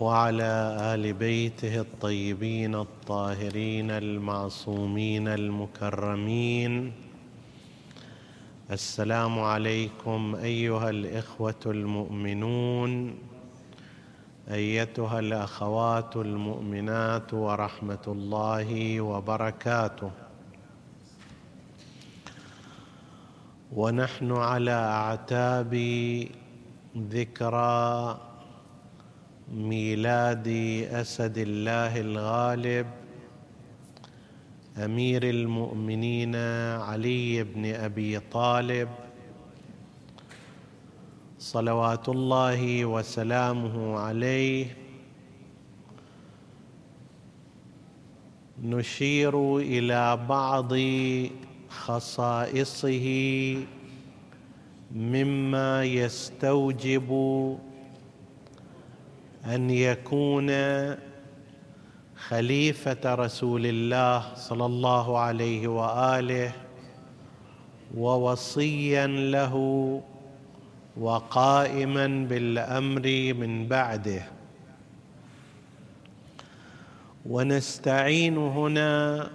وعلى آل بيته الطيبين الطاهرين المعصومين المكرمين. السلام عليكم أيها الإخوة المؤمنون أيتها الأخوات المؤمنات ورحمة الله وبركاته. ونحن على أعتاب ذكرى ميلاد أسد الله الغالب أمير المؤمنين علي بن أبي طالب. صلوات الله وسلامه عليه. نشير إلى بعض خصائصه مما يستوجب أن يكون خليفة رسول الله صلى الله عليه وآله ووصيا له وقائما بالأمر من بعده. ونستعين هنا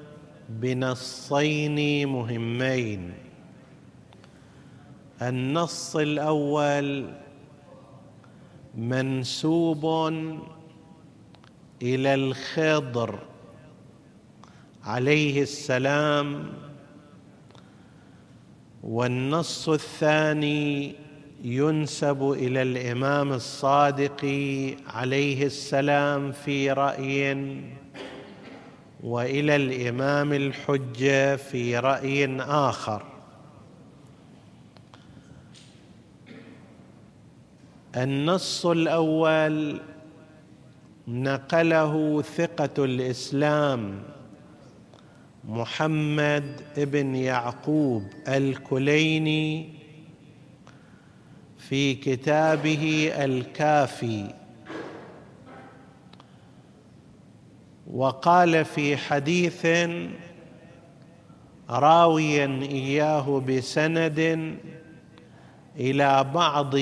بنصين مهمين. النص الأول منسوب إلى الخضر. عليه السلام. والنص الثاني ينسب إلى الإمام الصادق عليه السلام في رأي وإلى الإمام الحجة في رأي آخر. النص الأول نقله ثقة الإسلام محمد بن يعقوب الكليني في كتابه الكافي. وقال في حديث راويا إياه بسند إلى بعض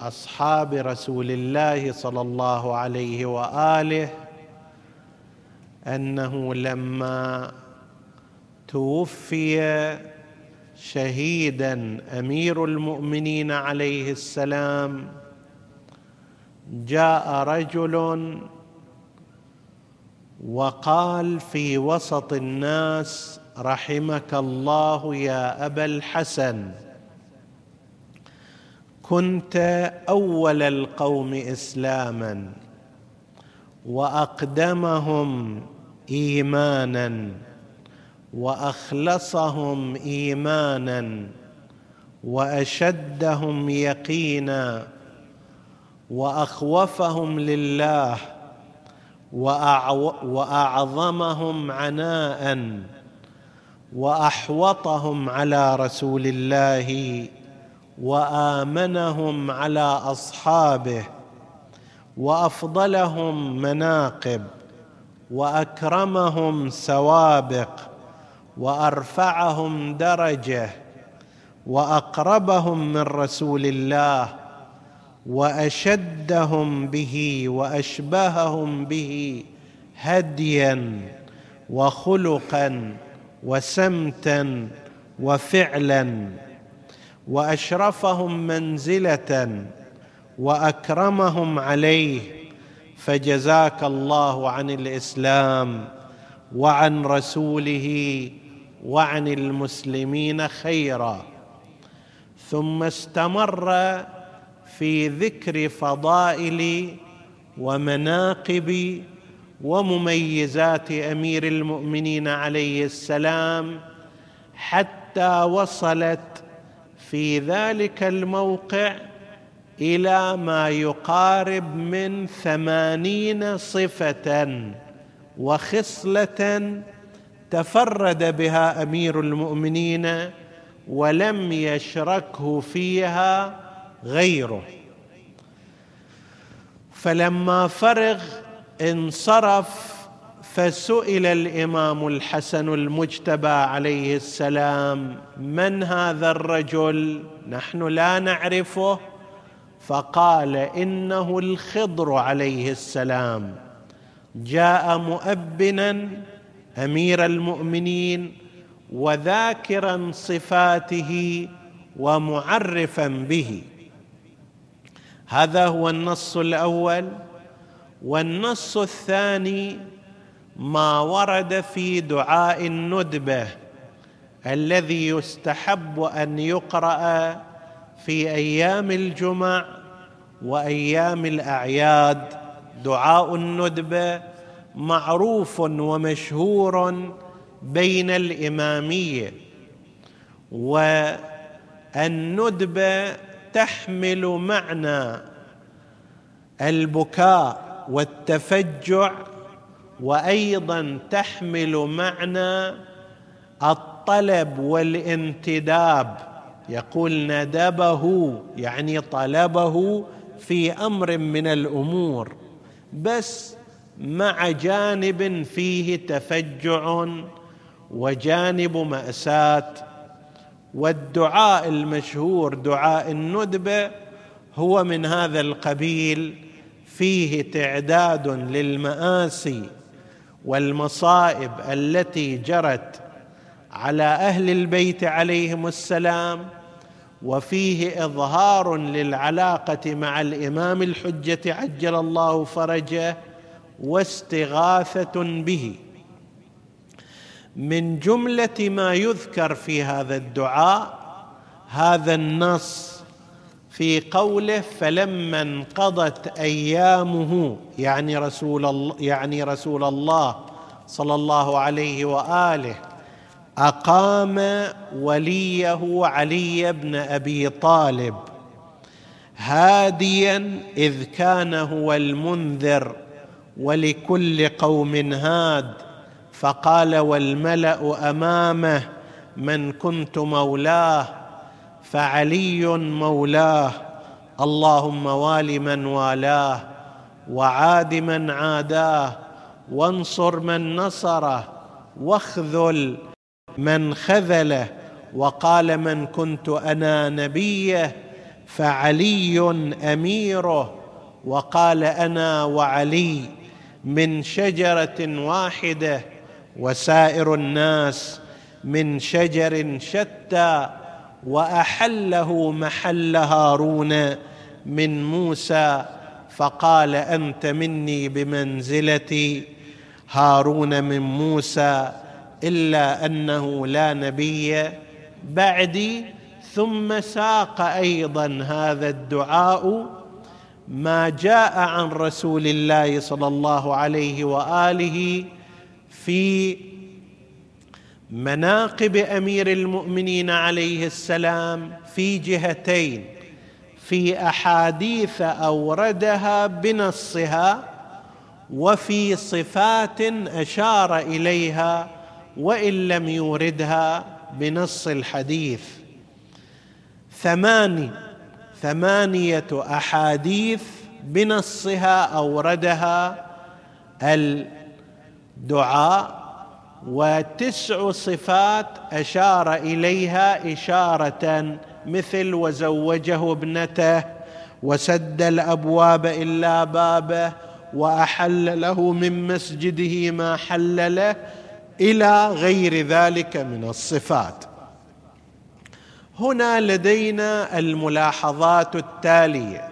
أصحاب رسول الله صلى الله عليه وآله أنه لما توفي شهيدا أمير المؤمنين عليه السلام جاء رجل وقال في وسط الناس رحمك الله يا أبا الحسن. كنت أول القوم إسلاما وأقدمهم إيمانا وأخلصهم إيمانا وأشدهم يقينا وأخوفهم لله وأعظمهم عناء وأحوطهم على رسول الله وآمنهم على أصحابه وأفضلهم مناقب وأكرمهم سوابق وأرفعهم درجة وأقربهم من رسول الله وأشدهم به وأشبههم به هديا وخلقا وسمتا وفعلا وأشرفهم منزلة وأكرمهم عليه فجزاك الله عن الإسلام وعن رسوله وعن المسلمين خيرا. ثم استمر في ذكر فضائل ومناقب ومميزات أمير المؤمنين عليه السلام حتى وصلت في ذلك الموقع إلى ما يقارب من ثمانين صفة وخصلة تفرد بها أمير المؤمنين ولم يشركه فيها غيره. فلما فرغ انصرف فسئل الإمام الحسن المجتبى عليه السلام من هذا الرجل؟ نحن لا نعرفه. فقال إنه الخضر عليه السلام. جاء مؤبنا أمير المؤمنين وذاكرا صفاته ومعرفا به. هذا هو النص الأول. والنص الثاني ما ورد في دعاء الندبة الذي يستحب أن يقرأ في أيام الجمع وأيام الأعياد. دعاء الندبة معروف ومشهور بين الإمامية والندبة تحمل معنى البكاء والتفجع وأيضا تحمل معنى الطلب والانتداب. يقول ندبه يعني طلبه في أمر من الأمور بس مع جانب فيه تفجع وجانب مأساة. والدعاء المشهور دعاء الندبه هو من هذا القبيل فيه تعداد للمآسي. والمصائب التي جرت على أهل البيت عليهم السلام وفيه إظهار للعلاقة مع الإمام الحجة عجل الله فرجه واستغاثة به. من جملة ما يذكر في هذا الدعاء هذا النص في قوله فلما انقضت أيامه يعني رسول الله يعني رسول الله صلى الله عليه وآله أقام وليه علي بن أبي طالب هاديا إذ كان هو المنذر ولكل قوم هاد فقال والملأ أمامه من كنت مولاه فعلي مولاه اللهم وال من والاه وعاد من عاداه وانصر من نصره واخذل من خذله وقال من كنت أنا نبيه فعلي أميره وقال أنا وعلي من شجرة واحدة وسائر الناس من شجر شتى. وأحله محل هارون من موسى فقال أنت مني بمنزله هارون من موسى إلا أنه لا نبي بعدي ثم ساق أيضا هذا الدعاء ما جاء عن رسول الله صلى الله عليه وآله في مناقب أمير المؤمنين عليه السلام في جهتين في أحاديث أوردها بنصها وفي صفات أشار إليها وإن لم يوردها بنص الحديث. ثماني ثمانية أحاديث بنصها أوردها الدعاء وتسع صفات أشار إليها إشارة مثل وزوجه ابنته وسد الأبواب إلا بابه وأحل له من مسجده ما حل له إلى غير ذلك من الصفات. هنا لدينا الملاحظات التالية.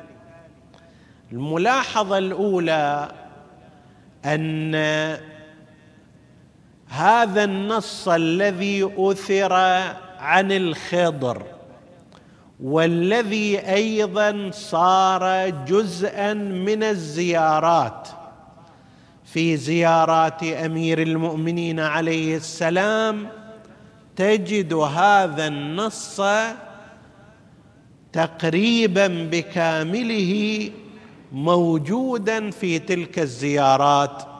الملاحظة الأولى أن هذا النص الذي أثر عن الخضر والذي أيضا صار جزءا من الزيارات. في زيارات أمير المؤمنين عليه السلام تجد هذا النص تقريبا بكامله موجودا في تلك الزيارات.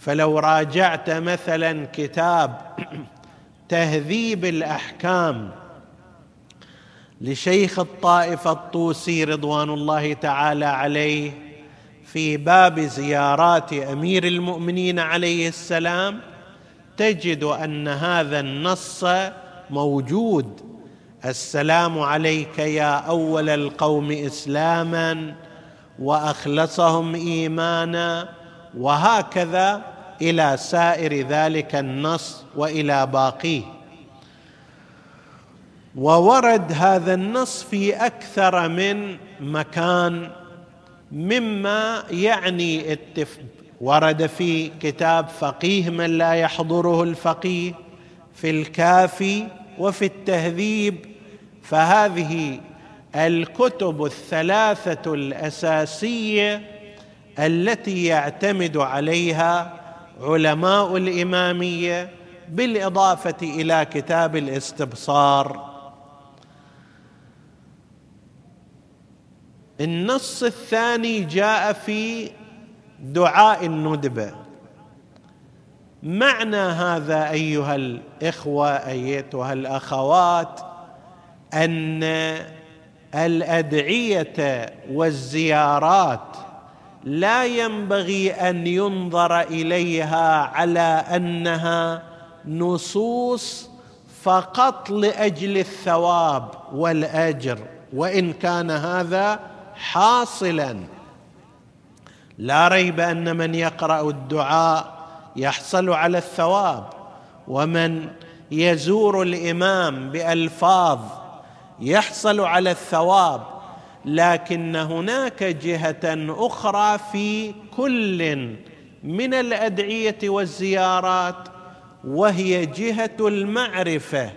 فلو راجعت مثلا كتاب تهذيب الأحكام لشيخ الطائفة الطوسي رضوان الله تعالى عليه في باب زيارات أمير المؤمنين عليه السلام تجد أن هذا النص موجود. السلام عليك يا أول القوم اسلاما وأخلصهم ايمانا وهكذا إلى سائر ذلك النص وإلى باقيه. وورد هذا النص في أكثر من مكان مما يعني التف... ورد في كتاب فقيه من لا يحضره الفقيه في الكافي وفي التهذيب. فهذه الكتب الثلاثة الأساسية التي يعتمد عليها علماء الإمامية بالإضافة إلى كتاب الاستبصار. النص الثاني جاء في دعاء الندبه معنى هذا أيها الإخوة أيتها الأخوات أن الأدعية والزيارات لا ينبغي أن ينظر إليها على أنها نصوص فقط لأجل الثواب والأجر وإن كان هذا حاصلا. لا ريب أن من يقرأ الدعاء يحصل على الثواب ومن يزور الإمام بألفاظ يحصل على الثواب لكن هناك جهة أخرى في كل من الأدعية والزيارات وهي جهة المعرفة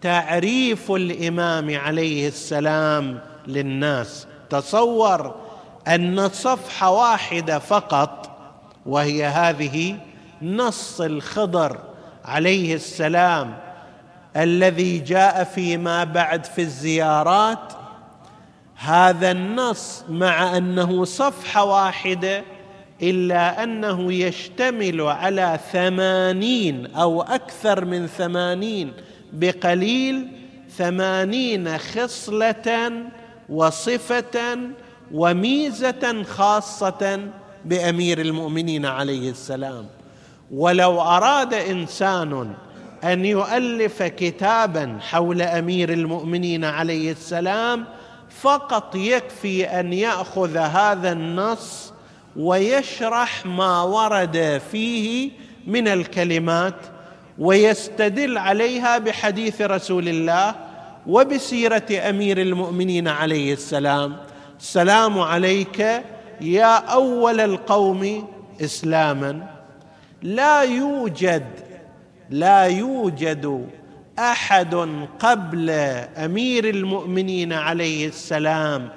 تعريف الإمام عليه السلام للناس. تصور أن صفحة واحدة فقط وهي هذه نص الخضر عليه السلام الذي جاء فيما بعد في الزيارات هذا النص مع أنه صفحة واحدة إلا أنه يشتمل على ثمانين أو أكثر من ثمانين بقليل ثمانين خصلة وصفة وميزة خاصة بأمير المؤمنين عليه السلام. ولو أراد إنسان أن يؤلف كتابا حول أمير المؤمنين عليه السلام فقط يكفي أن يأخذ هذا النص ويشرح ما ورد فيه من الكلمات ويستدل عليها بحديث رسول الله وبسيرة أمير المؤمنين عليه السلام. السلام عليك يا أول القوم إسلاما. لا يوجد لا يوجد أحد قبل أمير المؤمنين عليه السلام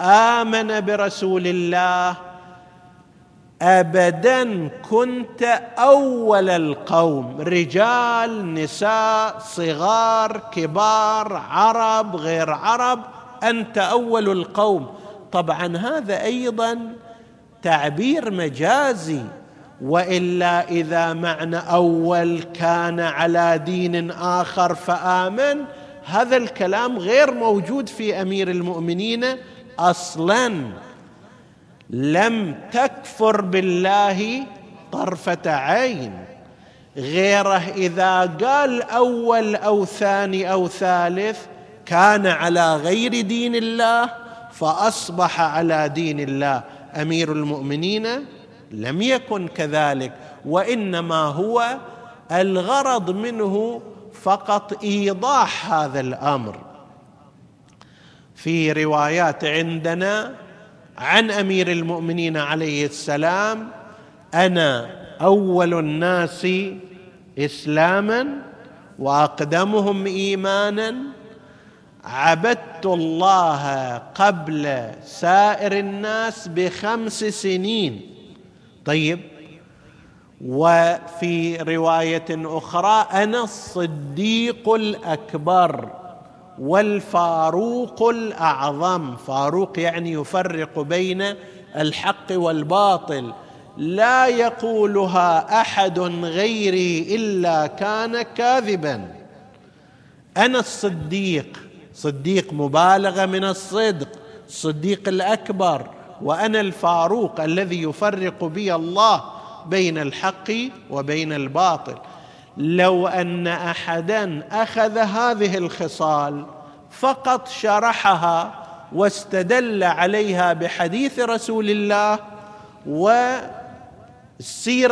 آمن برسول الله. ابدا كنت أول القوم رجال نساء صغار كبار عرب غير عرب أنت أول القوم. طبعا هذا أيضا تعبير مجازي. وإلا إذا معنى أول كان على دين آخر فآمن هذا الكلام غير موجود في أمير المؤمنين أصلا. لم تكفر بالله طرفة عين. غيره إذا قال أول أو ثاني أو ثالث كان على غير دين الله فأصبح على دين الله. أمير المؤمنين لم يكن كذلك وإنما هو الغرض منه فقط إيضاح هذا الأمر. في روايات عندنا عن أمير المؤمنين عليه السلام أنا أول الناس إسلاما وأقدمهم إيمانا عبدت الله قبل سائر الناس بخمس سنين. طيب. وفي رواية أخرى أنا الصديق الأكبر والفاروق الأعظم. فاروق يعني يفرق بين الحق والباطل. لا يقولها أحد غيري إلا كان كاذبا. أنا الصديق صديق مبالغه من الصدق الصديق الأكبر. وأنا الفاروق الذي يفرق بي الله بين الحق وبين الباطل. لو أن احدا أخذ هذه الخصال فقط شرحها واستدل عليها بحديث رسول الله والسيرة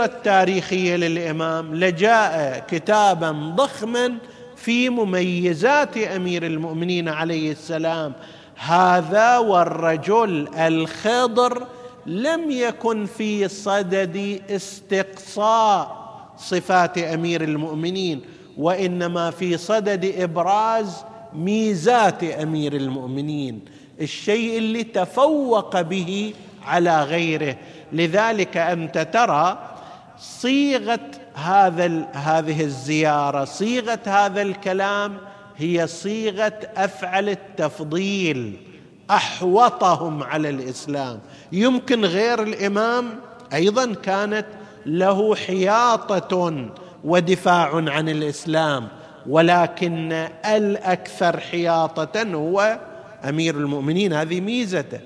التاريخية للإمام لجاء كتابا ضخما في مميزات أمير المؤمنين عليه السلام. هذا والرجل الخضر لم يكن في صدد استقصاء صفات أمير المؤمنين وإنما في صدد إبراز ميزات أمير المؤمنين الشيء اللي تفوق به على غيره. لذلك أنت ترى صيغة هذا هذه الزيارة صيغة هذا الكلام هي صيغة أفعل التفضيل أحوطهم على الإسلام. يمكن غير الإمام أيضا كانت له حياطة ودفاع عن الإسلام ولكن الأكثر حياطة هو أمير المؤمنين هذه ميزته.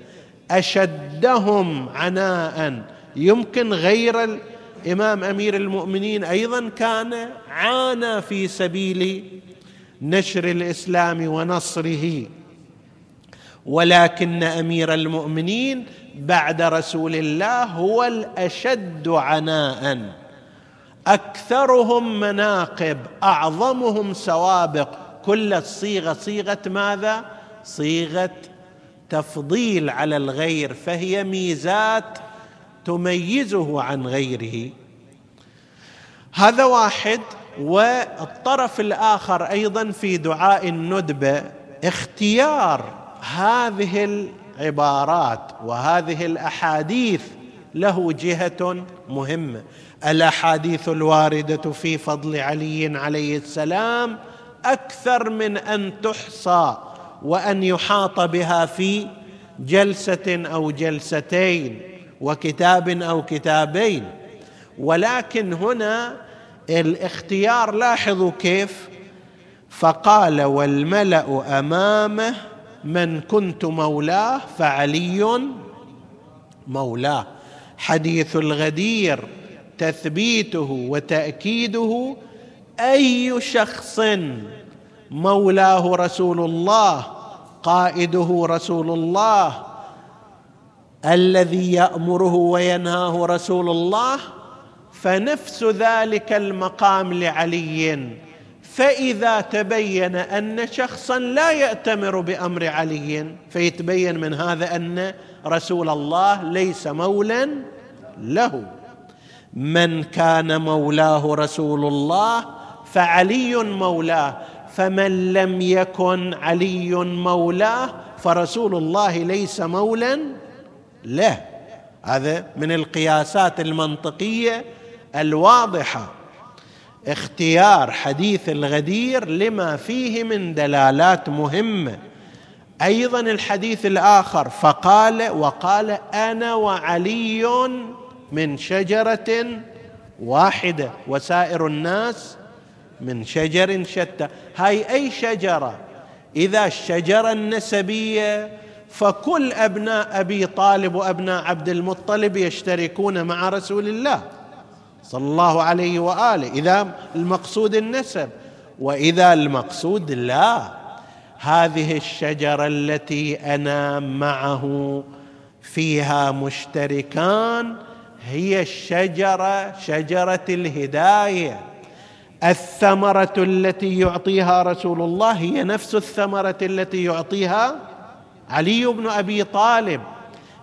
أشدهم عناء. يمكن غير الإمام أمير المؤمنين أيضا كان عانى في سبيل نشر الإسلام ونصره. ولكن أمير المؤمنين بعد رسول الله هو الأشد عناء. أكثرهم مناقب أعظمهم سوابق. كل الصيغة صيغة ماذا؟ صيغة تفضيل على الغير فهي ميزات تميزه عن غيره. هذا واحد. والطرف الآخر أيضا في دعاء الندبه اختيار هذه العبارات وهذه الأحاديث له جهة مهمة. الأحاديث الواردة في فضل علي عليه السلام أكثر من أن تحصى وأن يحاط بها في جلسة أو جلستين وكتاب أو كتابين. ولكن هنا الاختيار لاحظوا كيف؟ فقال والملأ أمامه من كنت مولاه فعلي مولاه. حديث الغدير تثبيته وتأكيده أي شخص مولاه رسول الله قائده رسول الله الذي يأمره وينهاه رسول الله فنفس ذلك المقام لعلي. فإذا تبين أن شخصا لا يأتمر بأمر علي فيتبين من هذا أن رسول الله ليس مولا له. من كان مولاه رسول الله فعلي مولاه فمن لم يكن علي مولاه فرسول الله ليس مولا له. هذا من القياسات المنطقية الواضحة. اختيار حديث الغدير لما فيه من دلالات مهمة. أيضا الحديث الآخر فقال وقال أنا وعلي من شجرة واحدة وسائر الناس من شجر شتى. هاي أي شجرة؟ إذا الشجرة النسبية فكل أبناء أبي طالب وأبناء عبد المطلب يشتركون مع رسول الله. صلى الله عليه وآله. إذا المقصود النسب وإذا المقصود لا. هذه الشجرة التي أنا معه فيها مشتركان هي الشجرة شجرة الهداية. الثمرة التي يعطيها رسول الله هي نفس الثمرة التي يعطيها علي بن أبي طالب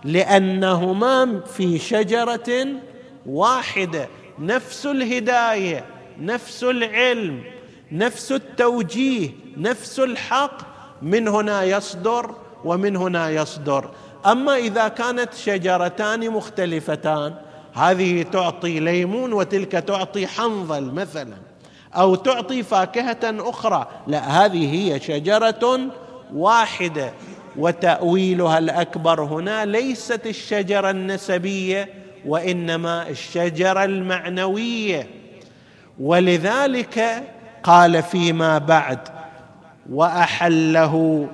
لأنهما في شجرة واحدة. نفس الهداية نفس العلم نفس التوجيه نفس الحق من هنا يصدر ومن هنا يصدر. أما إذا كانت شجرتان مختلفتان هذه تعطي ليمون وتلك تعطي حنظل مثلا أو تعطي فاكهة أخرى. لا هذه هي شجرة واحدة وتأويلها الأكبر هنا ليست الشجرة النسبية وإنما الشجره المعنويه ولذلك قال فيما بعد وأحله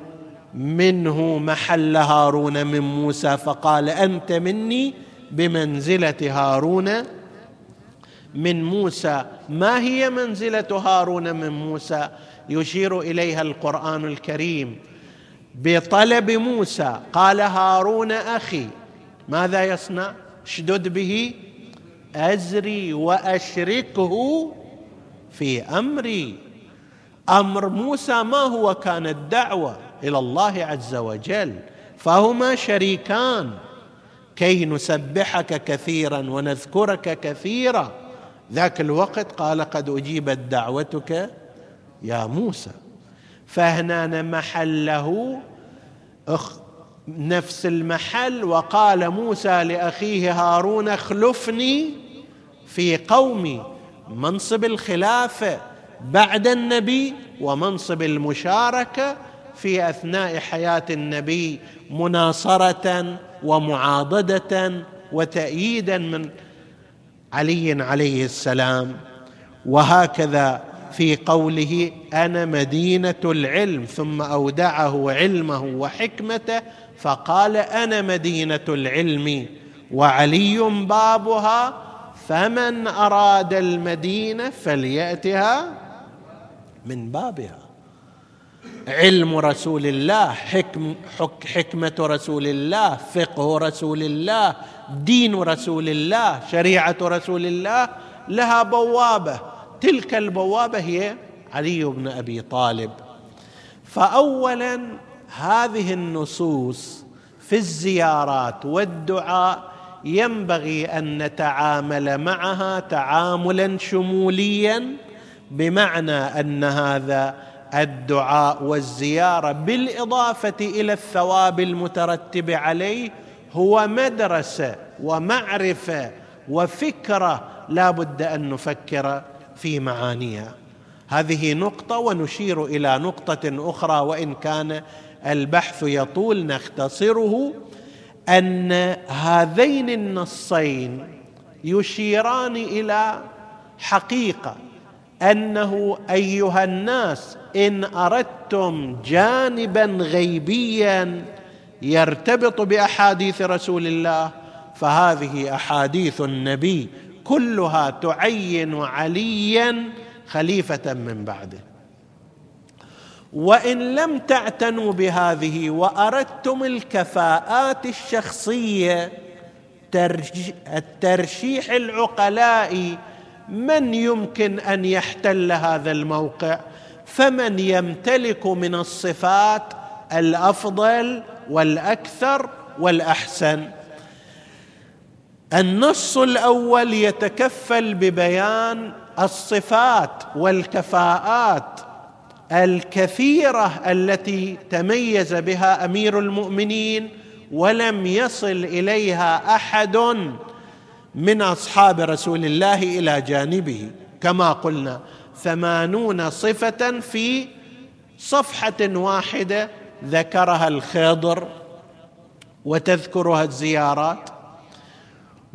منه محل هارون من موسى. فقال أنت مني بمنزلة هارون من موسى. ما هي منزلة هارون من موسى؟ يشير إليها القرآن الكريم. بطلب موسى. قال هارون أخي. ماذا يصنع؟ أشدد به أزري وأشركه في أمري. أمر موسى ما هو؟ كان الدعوه إلى الله عز وجل. فهما شريكان. كي نسبحك كثيرا ونذكرك كثيرا. ذاك الوقت قال قد أجيبت دعوتك يا موسى. فهنا محله أخ نفس المحل وقال موسى لأخيه هارون اخلفني في قومي منصب الخلافة بعد النبي ومنصب المشاركة في أثناء حياة النبي مناصرة ومعاضدة وتأييدا من علي عليه السلام. وهكذا في قوله أنا مدينة العلم ثم أودعه علمه وحكمته فقال أنا مدينة العلم وعلي بابها فمن أراد المدينة فليأتها من بابها. علم رسول الله حكم حك حكمة رسول الله فقه رسول الله دين رسول الله شريعة رسول الله لها بوابة. تلك البوابة هي علي بن أبي طالب. فاولا هذه النصوص في الزيارات والدعاء ينبغي أن نتعامل معها تعاملا شموليا بمعنى أن هذا الدعاء والزيارة بالإضافة إلى الثواب المترتب عليه هو مدرسة ومعرفة وفكرة. لا بد أن نفكر في معانيها. هذه نقطة ونشير إلى نقطة أخرى وإن كان البحث يطول نختصره أن هذين النصين يشيران إلى حقيقة أنه أيها الناس إن أردتم جانبا غيبيا يرتبط بأحاديث رسول الله فهذه أحاديث النبي كلها تعين عليا خليفة من بعده. وإن لم تعتنوا بهذه وأردتم الكفاءات الشخصية الترشيح العقلائي من يمكن أن يحتل هذا الموقع؟ فمن يمتلك من الصفات الأفضل والأكثر والأحسن. النص الأول يتكفل ببيان الصفات والكفاءات الكثيرة التي تميز بها أمير المؤمنين ولم يصل إليها أحد من أصحاب رسول الله إلى جانبه. كما قلنا ثمانون صفة في صفحة واحدة ذكرها الخضر وتذكرها الزيارات.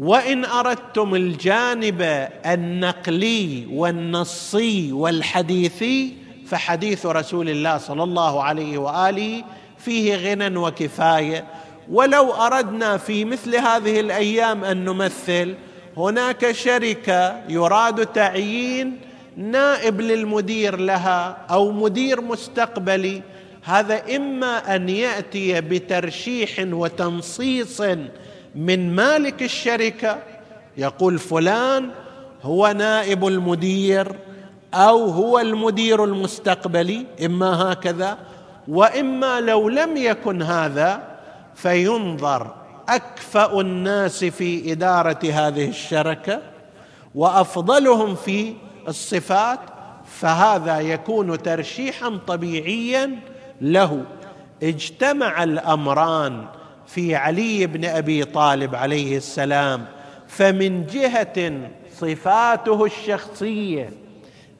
وإن أردتم الجانب النقلي والنصي والحديثي فحديث رسول الله صلى الله عليه وآله فيه غنى وكفاية. ولو أردنا في مثل هذه الأيام أن نمثل هناك شركة يراد تعيين نائب للمدير لها أو مدير مستقبلي. هذا إما أن يأتي بترشيح وتنصيص من مالك الشركة يقول فلان هو نائب المدير أو هو المدير المستقبلي إما هكذا وإما لو لم يكن هذا فينظر أكفأ الناس في إدارة هذه الشركة وأفضلهم في الصفات فهذا يكون ترشيحا طبيعيا له. اجتمع الأمران في علي بن أبي طالب عليه السلام فمن جهة صفاته الشخصية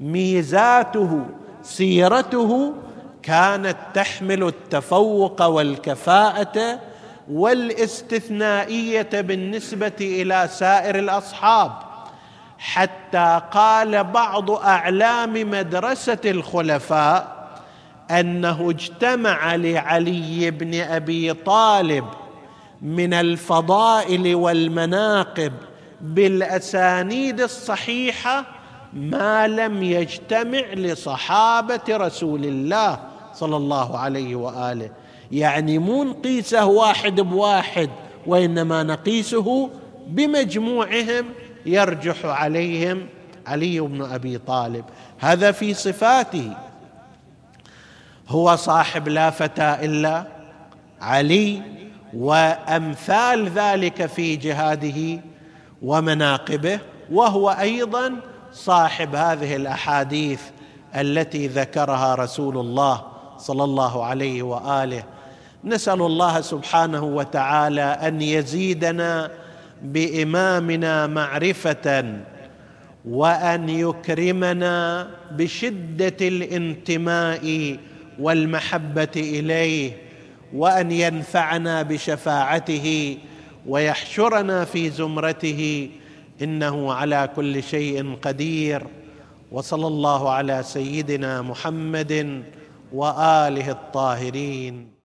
ميزاته سيرته كانت تحمل التفوق والكفاءة والاستثنائية بالنسبة إلى سائر الأصحاب حتى قال بعض أعلام مدرسة الخلفاء أنه اجتمع لعلي بن أبي طالب من الفضائل والمناقب بالأسانيد الصحيحة ما لم يجتمع لصحابة رسول الله صلى الله عليه وآله. يعني مو نقيسه واحد بواحد وإنما نقيسه بمجموعهم يرجح عليهم علي بن أبي طالب. هذا في صفاته. هو صاحب لا فتى إلا علي وأمثال ذلك في جهاده ومناقبه وهو أيضا صاحب هذه الأحاديث التي ذكرها رسول الله صلى الله عليه وآله. نسأل الله سبحانه وتعالى أن يزيدنا بإمامنا معرفة وأن يكرمنا بشدة الانتماء والمحبة إليه. وأن ينفعنا بشفاعته ويحشرنا في زمرته إنه على كل شيء قدير. وصلى الله على سيدنا محمد وآله الطاهرين.